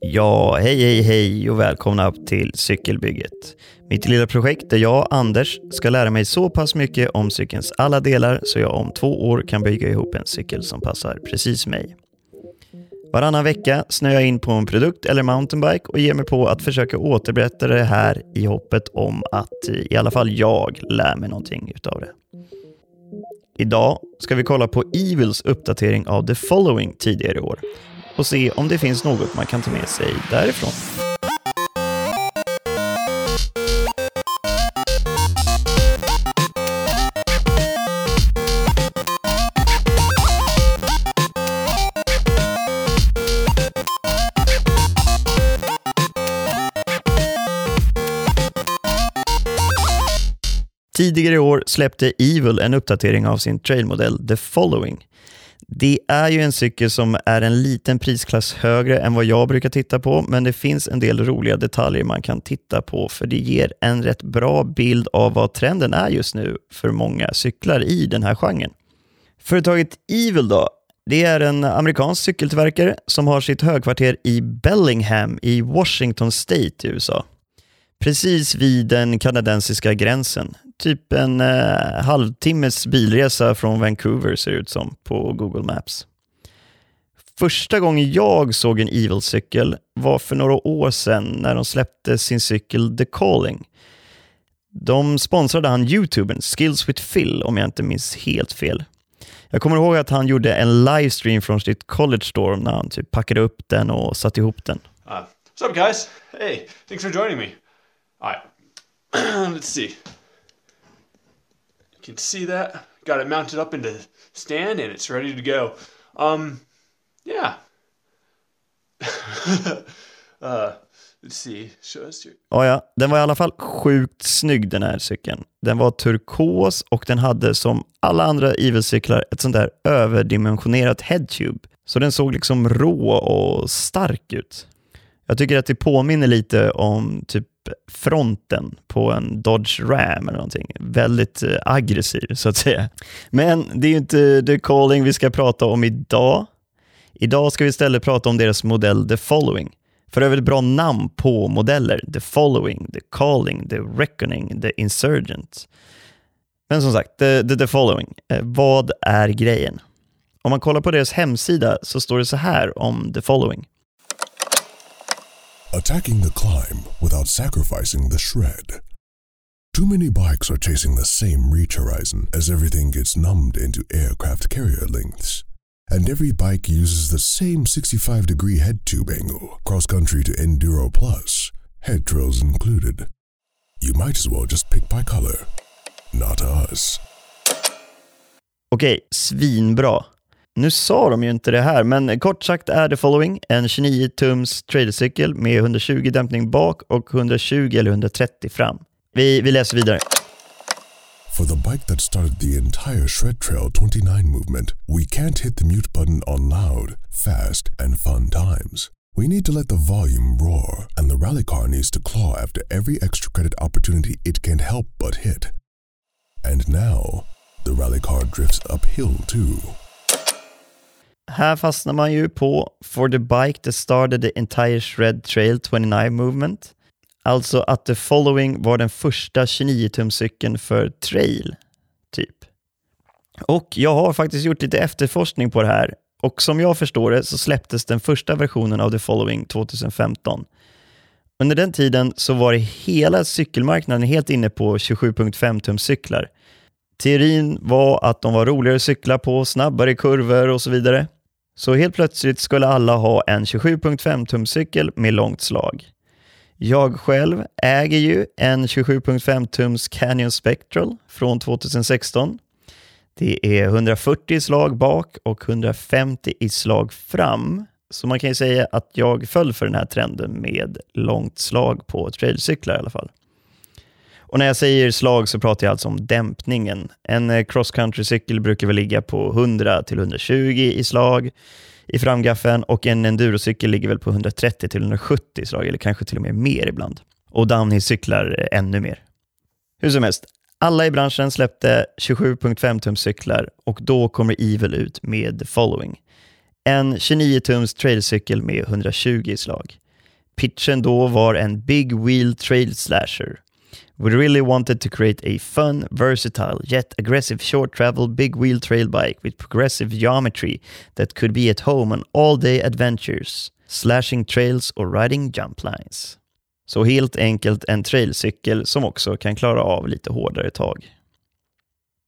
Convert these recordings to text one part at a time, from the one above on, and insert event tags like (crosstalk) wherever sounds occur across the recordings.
Ja, hej, hej, hej och välkomna till Cykelbygget. Mitt lilla projekt där jag, Anders, ska lära mig så pass mycket om cykelns alla delar så jag om två år kan bygga ihop en cykel som passar precis mig. Varannan vecka snöar jag in på en produkt eller mountainbike och ger mig på att försöka återberätta det här i hoppet om att i alla fall jag lär mig någonting utav det. Idag ska vi kolla på Evils uppdatering av The Following tidigare i år och se om det finns något man kan ta med sig därifrån. Tidigare i år släppte Evil en uppdatering av sin trailmodell The Following. Det är ju en cykel som är en liten prisklass högre än vad jag brukar titta på, men det finns en del roliga detaljer man kan titta på, för det ger en rätt bra bild av vad trenden är just nu för många cyklar i den här genren. Företaget Evil då, det är en amerikansk cykeltillverkare som har sitt högkvarter i Bellingham i Washington State i USA. Precis vid den kanadensiska gränsen typ en eh, halvtimmes bilresa från Vancouver ser det ut som på Google Maps. Första gången jag såg en Evil-cykel var för några år sedan när de släppte sin cykel The Calling. De sponsrade han youtubern Skills with Phil om jag inte minns helt fel. Jag kommer ihåg att han gjorde en livestream från sitt college store när han typ packade upp den och satte ihop den. Uh, what's up guys? Hey, thanks for joining me. Alright, (clears throat) let's see. You can see that. Got it mounted up in the stand and it's ready to go. Um, yeah. (laughs) uh, let's see. Show us your... Oh ja, den var i alla fall sjukt snygg den här cykeln. Den var turkos och den hade som alla andra Evil-cyklar ett sånt där överdimensionerat headtube. Så den såg liksom rå och stark ut. Jag tycker att det påminner lite om typ fronten på en Dodge Ram eller någonting. Väldigt eh, aggressiv så att säga. Men det är ju inte The Calling vi ska prata om idag. Idag ska vi istället prata om deras modell The Following. För övrigt bra namn på modeller. The Following, The Calling, The Reckoning, The Insurgent. Men som sagt, The, the, the Following. Eh, vad är grejen? Om man kollar på deras hemsida så står det så här om The Following. Attacking the climb without sacrificing the shred. Too many bikes are chasing the same reach horizon as everything gets numbed into aircraft carrier lengths. And every bike uses the same 65 degree head tube angle, cross country to Enduro Plus, head trails included. You might as well just pick by color. Not us. Okej, svinbra. Nu sa de ju inte det här, men kort sagt är The Following en 29-tums tradercykel med 120 dämpning bak och 120 eller 130 fram. Vi, vi läser vidare. For the bike that started the entire Shred Trail 29 movement, we can't hit the mute button on loud, fast, and fun times. We need to let the volume roar, and the rally car needs to claw after every extra credit opportunity it can't help but hit. And now, the rally car drifts uphill too. Här fastnar man ju på For the bike that started the entire Shred Trail 29 movement. Alltså att The Following var den första 29-tumscykeln för trail, typ. Och jag har faktiskt gjort lite efterforskning på det här och som jag förstår det så släpptes den första versionen av The Following 2015. Under den tiden så var hela cykelmarknaden helt inne på 27.5-tumscyklar. Teorin var att de var roligare att cykla på, snabbare kurvor och så vidare. Så helt plötsligt skulle alla ha en 27.5 tums cykel med långt slag. Jag själv äger ju en 27.5 tums Canyon Spectral från 2016. Det är 140 i slag bak och 150 i slag fram. Så man kan ju säga att jag föll för den här trenden med långt slag på trailcyklar i alla fall. Och när jag säger slag så pratar jag alltså om dämpningen. En eh, cross country-cykel brukar väl ligga på 100-120 i slag i framgaffeln och en endurocykel ligger väl på 130-170 i slag, eller kanske till och med mer ibland. Och downhill-cyklar eh, ännu mer. Hur som helst, alla i branschen släppte 27.5 tums cyklar och då kommer Evil ut med Following. En 29-tums trailcykel med 120 slag. Pitchen då var en Big Wheel Trail Slasher. We really wanted to create a fun, versatile, yet aggressive short travel big wheel trail bike with progressive geometry that could be at home on all day adventures, slashing trails or riding jump lines. Så helt enkelt en trailcykel som också kan klara av lite hårdare tag.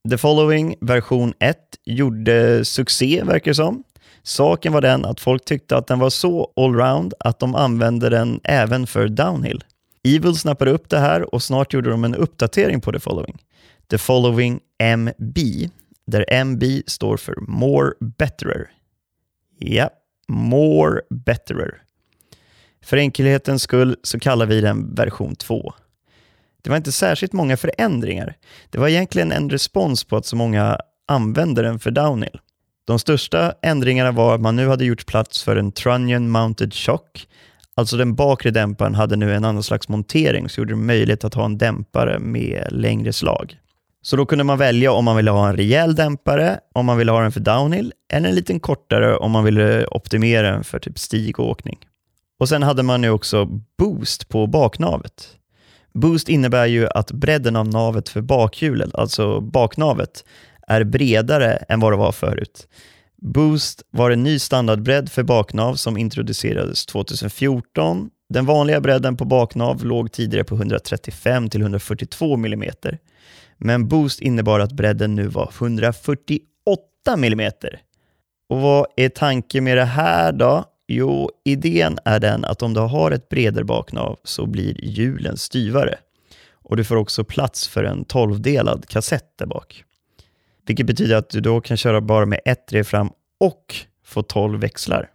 The Following version 1 gjorde succé verkar det som. Saken var den att folk tyckte att den var så allround att de använde den även för downhill. Evil snappade upp det här och snart gjorde de en uppdatering på The Following. The Following MB, där MB står för More Betterer. Ja, More Betterer. För enkelhetens skull så kallar vi den version 2. Det var inte särskilt många förändringar. Det var egentligen en respons på att så många använde den för downhill. De största ändringarna var att man nu hade gjort plats för en Trunnion Mounted Shock. Alltså den bakre dämparen hade nu en annan slags montering som gjorde det möjligt att ha en dämpare med längre slag. Så då kunde man välja om man ville ha en rejäl dämpare, om man ville ha den för downhill, eller en liten kortare om man ville optimera den för typ stigåkning. Och sen hade man nu också boost på baknavet. Boost innebär ju att bredden av navet för bakhjulet, alltså baknavet, är bredare än vad det var förut. Boost var en ny standardbredd för baknav som introducerades 2014. Den vanliga bredden på baknav låg tidigare på 135-142 mm. Men Boost innebar att bredden nu var 148 mm. Och vad är tanken med det här då? Jo, idén är den att om du har ett bredare baknav så blir hjulen styvare. Och du får också plats för en tolvdelad kassett där bak. Vilket betyder att du då kan köra bara med ett drev fram och få 12 växlar.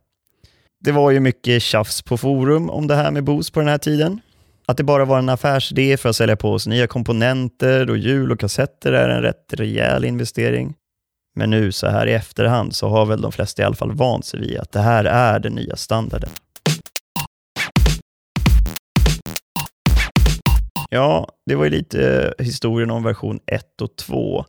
Det var ju mycket tjafs på forum om det här med Boost på den här tiden. Att det bara var en affärsidé för att sälja på oss nya komponenter och hjul och kassetter är en rätt rejäl investering. Men nu så här i efterhand så har väl de flesta i alla fall vant sig vid att det här är den nya standarden. Ja, det var ju lite historien om version 1 och 2.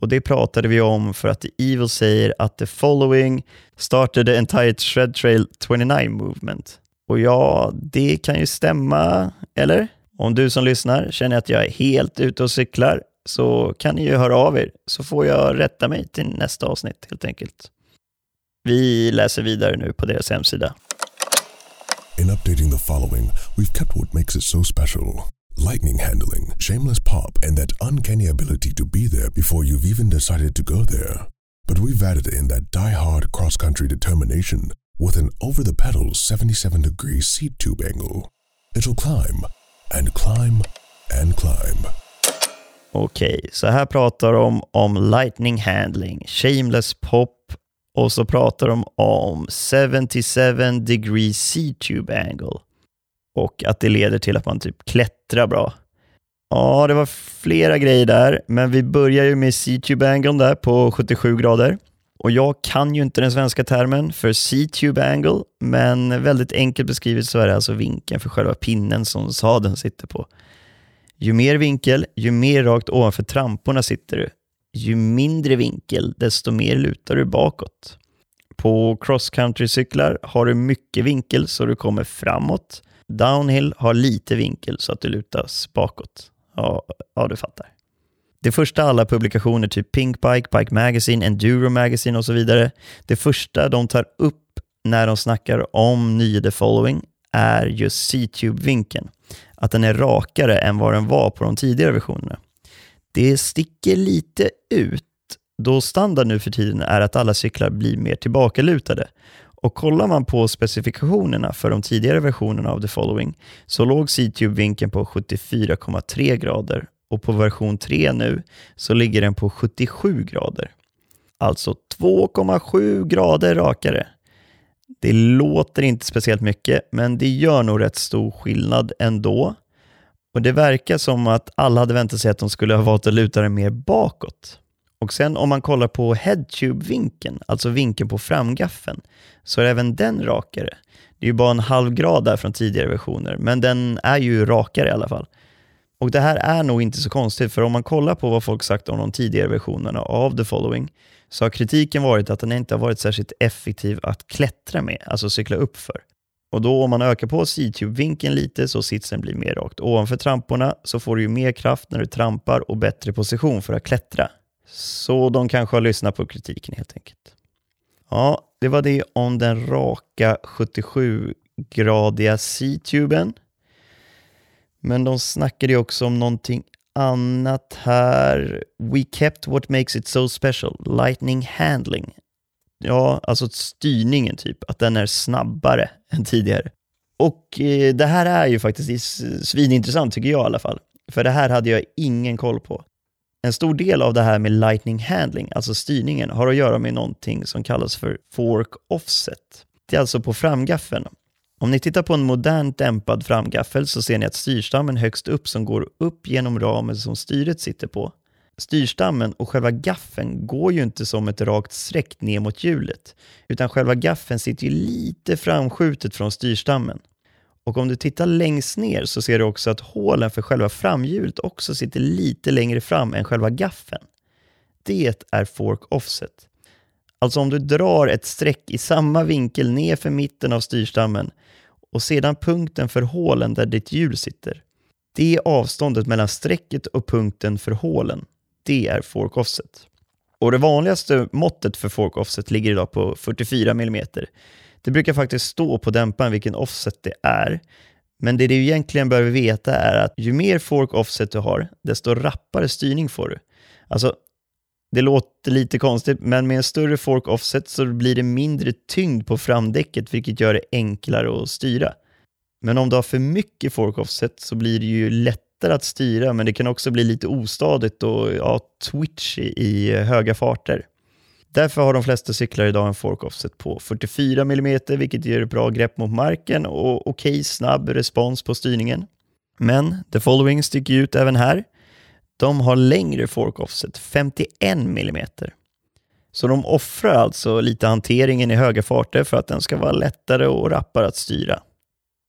Och det pratade vi om för att The Evil säger att the following started the entire Shred Trail 29 movement. Och ja, det kan ju stämma, eller? Om du som lyssnar känner att jag är helt ute och cyklar så kan ni ju höra av er så får jag rätta mig till nästa avsnitt helt enkelt. Vi läser vidare nu på deras hemsida. In updating the following, we've kept what makes it so special. Lightning handling, shameless pop, and that uncanny ability to be there before you've even decided to go there. But we've added in that die-hard cross-country determination with an over-the-pedals 77 degree seat tube angle. It'll climb, and climb, and climb. Okej, okay, så här pratar de om lightning handling, shameless pop och så pratar de om 77 degree C-tube angle och att det leder till att man typ klättrar bra. Ja, det var flera grejer där, men vi börjar ju med C-tube angle där på 77 grader. Och jag kan ju inte den svenska termen för C-tube angle, men väldigt enkelt beskrivet så är det alltså vinkeln för själva pinnen som sadeln sitter på. Ju mer vinkel, ju mer rakt ovanför tramporna sitter du. Ju mindre vinkel, desto mer lutar du bakåt. På cross country-cyklar har du mycket vinkel så du kommer framåt. Downhill har lite vinkel så att du lutas bakåt. Ja, ja du fattar. Det första alla publikationer, typ Pink Bike, Bike Magazine, Enduro Magazine och så vidare, det första de tar upp när de snackar om nya The Following är just C-tube-vinkeln att den är rakare än vad den var på de tidigare versionerna. Det sticker lite ut då standard nu för tiden är att alla cyklar blir mer tillbakalutade. Och kollar man på specifikationerna för de tidigare versionerna av The Following så låg C-tube-vinkeln på 74,3 grader och på version 3 nu så ligger den på 77 grader. Alltså 2,7 grader rakare. Det låter inte speciellt mycket, men det gör nog rätt stor skillnad ändå. Och Det verkar som att alla hade väntat sig att de skulle ha valt att luta den mer bakåt. Och sen om man kollar på headtube-vinkeln, alltså vinkeln på framgaffeln, så är även den rakare. Det är ju bara en halv grad där från tidigare versioner, men den är ju rakare i alla fall. Och det här är nog inte så konstigt, för om man kollar på vad folk sagt om de tidigare versionerna av The Following, så har kritiken varit att den inte har varit särskilt effektiv att klättra med, alltså cykla upp för. Och då om man ökar på C-tube-vinkeln lite så sitsen blir mer rakt ovanför tramporna så får du ju mer kraft när du trampar och bättre position för att klättra. Så de kanske har lyssnat på kritiken helt enkelt. Ja, det var det om den raka 77-gradiga C-tuben. Men de snackade ju också om någonting annat här. We kept what makes it so special, lightning handling. Ja, alltså styrningen typ, att den är snabbare än tidigare. Och eh, det här är ju faktiskt svinintressant tycker jag i alla fall. För det här hade jag ingen koll på. En stor del av det här med lightning handling, alltså styrningen, har att göra med någonting som kallas för fork offset. Det är alltså på framgaffeln. Om ni tittar på en modern dämpad framgaffel så ser ni att styrstammen högst upp som går upp genom ramen som styret sitter på. Styrstammen och själva gaffeln går ju inte som ett rakt streck ner mot hjulet, utan själva gaffeln sitter ju lite framskjutet från styrstammen. Och om du tittar längst ner så ser du också att hålen för själva framhjulet också sitter lite längre fram än själva gaffeln. Det är fork offset. Alltså om du drar ett streck i samma vinkel ner för mitten av styrstammen och sedan punkten för hålen där ditt hjul sitter. Det avståndet mellan strecket och punkten för hålen. Det är fork offset. Och det vanligaste måttet för fork offset ligger idag på 44 mm. Det brukar faktiskt stå på dämparen vilken offset det är. Men det du egentligen behöver veta är att ju mer fork offset du har, desto rappare styrning får du. Alltså, det låter lite konstigt, men med en större fork offset så blir det mindre tyngd på framdäcket, vilket gör det enklare att styra. Men om du har för mycket fork offset så blir det ju lättare att styra, men det kan också bli lite ostadigt och ja, twitchy i eh, höga farter. Därför har de flesta cyklar idag en fork offset på 44 mm, vilket ger ett bra grepp mot marken och okej okay, snabb respons på styrningen. Men the following sticker ut även här. De har längre fork offset, 51 mm. Så de offrar alltså lite hanteringen i höga farter för att den ska vara lättare och rappare att styra.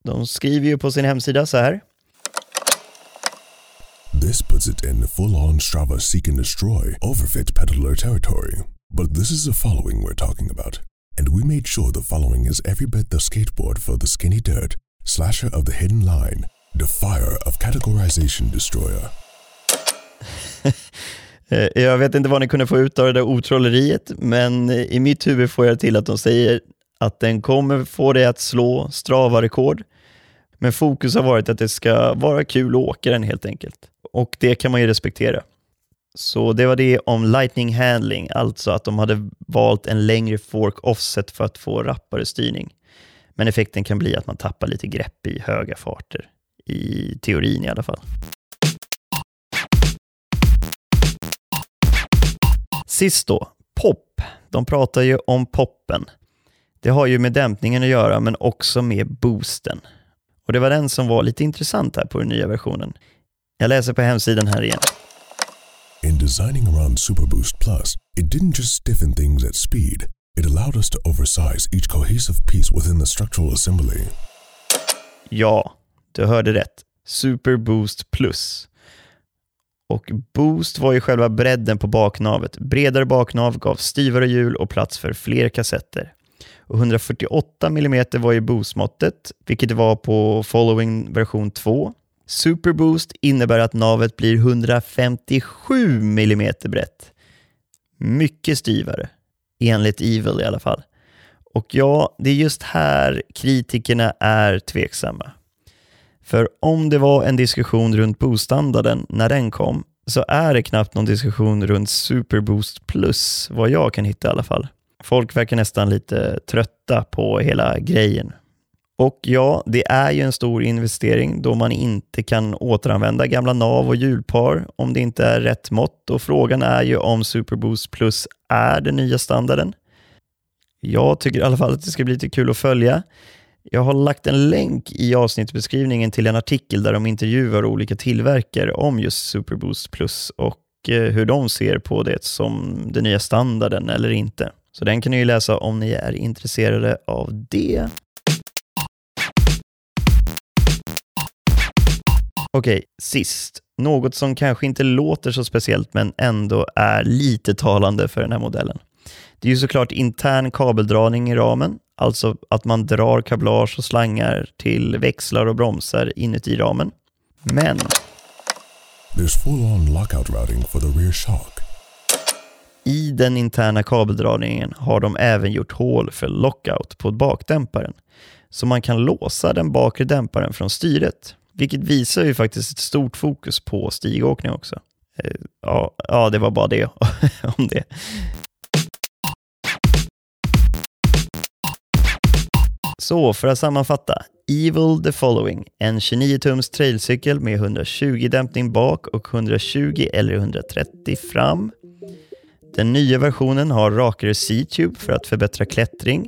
De skriver ju på sin hemsida så här. This puts it in full-on Strava seek and destroy overfit peddler territory. But this is the following we're talking about. And we made sure the following is every bit the skateboard for the skinny dirt, slasher of the hidden line, defier of categorization destroyer. (laughs) Eh, jag vet inte vad ni kunde få ut av det där otrolleriet, men eh, i mitt huvud får jag till att de säger att den kommer få dig att slå Strava-rekord. Men fokus har varit att det ska vara kul att åka den helt enkelt. Och det kan man ju respektera. Så det var det om Lightning Handling, alltså att de hade valt en längre fork offset för att få rappare styrning. Men effekten kan bli att man tappar lite grepp i höga farter, i teorin i alla fall. Sist då, pop. De pratar ju om poppen. Det har ju med dämpningen att göra, men också med boosten. Och det var den som var lite intressant här på den nya versionen. Jag läser på hemsidan här igen. In designing around Superboost Plus, it didn't just stiffen things at speed, it allowed us to oversize each cohesive piece within the structural assembly. Ja, du hörde rätt. Superboost Plus. Och Boost var ju själva bredden på baknavet. Bredare baknav gav styvare hjul och plats för fler kassetter. Och 148 mm var ju boost vilket det var på Following version 2. Superboost innebär att navet blir 157 mm brett. Mycket styvare, enligt Evil i alla fall. Och ja, det är just här kritikerna är tveksamma. För om det var en diskussion runt Boost-standarden när den kom, så är det knappt någon diskussion runt Superboost Plus, vad jag kan hitta i alla fall. Folk verkar nästan lite trötta på hela grejen. Och ja, det är ju en stor investering då man inte kan återanvända gamla nav och hjulpar om det inte är rätt mått och frågan är ju om Superboost Plus är den nya standarden. Jag tycker i alla fall att det ska bli lite kul att följa. Jag har lagt en länk i avsnittsbeskrivningen till en artikel där de intervjuar olika tillverkare om just Superboost Plus och eh, hur de ser på det som den nya standarden eller inte. Så den kan ni ju läsa om ni är intresserade av det. Okej, sist. Något som kanske inte låter så speciellt men ändå är lite talande för den här modellen. Det är ju såklart intern kabeldragning i ramen, alltså att man drar kablage och slangar till växlar och bromsar inuti ramen. Men i den interna kabeldragningen har de även gjort hål för lockout på bakdämparen. Så man kan låsa den bakre dämparen från styret. Vilket visar ju faktiskt ett stort fokus på stigåkning också. Eh, ja, ja det var bara det (laughs) om det. Så för att sammanfatta. Evil the following. En 29-tums trailcykel med 120 dämpning bak och 120 eller 130 fram. Den nya versionen har rakare C-tube för att förbättra klättring.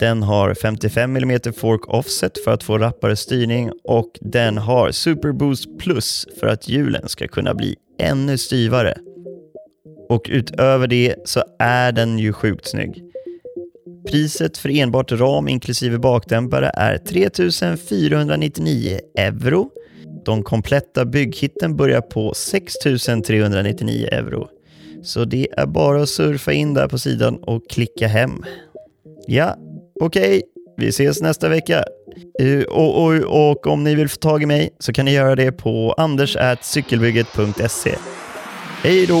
Den har 55 mm fork offset för att få rappare styrning och den har Super Boost Plus för att hjulen ska kunna bli ännu styvare. Och utöver det så är den ju sjukt snygg. Priset för enbart ram inklusive bakdämpare är 3499 euro. De kompletta bygghitten börjar på 6399 euro. Så det är bara att surfa in där på sidan och klicka hem. Ja, okej, vi ses nästa vecka. Eh, och, och, och om ni vill få tag i mig så kan ni göra det på anderscykelbygget.se. Hej då!